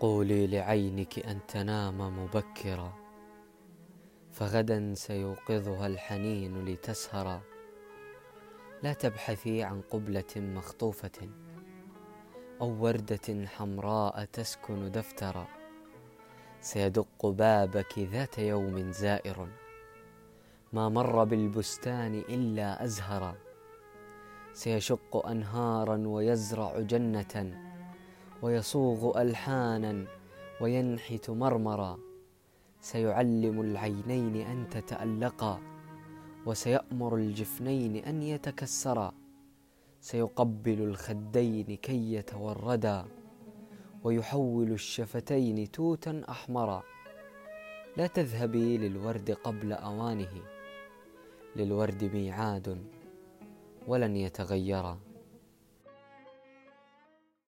قولي لعينك أن تنام مبكرا فغدا سيوقظها الحنين لتسهرا. لا تبحثي عن قبلة مخطوفة أو وردة حمراء تسكن دفترا. سيدق بابك ذات يوم زائر. ما مر بالبستان إلا أزهرا. سيشق أنهارا ويزرع جنة. ويصوغ ألحانا وينحت مرمرا. سيعلم العينين أن تتألقا وسيأمر الجفنين أن يتكسرا. سيقبل الخدين كي يتوردا ويحول الشفتين توتا أحمرا. لا تذهبي للورد قبل أوانه للورد ميعاد ولن يتغيرا.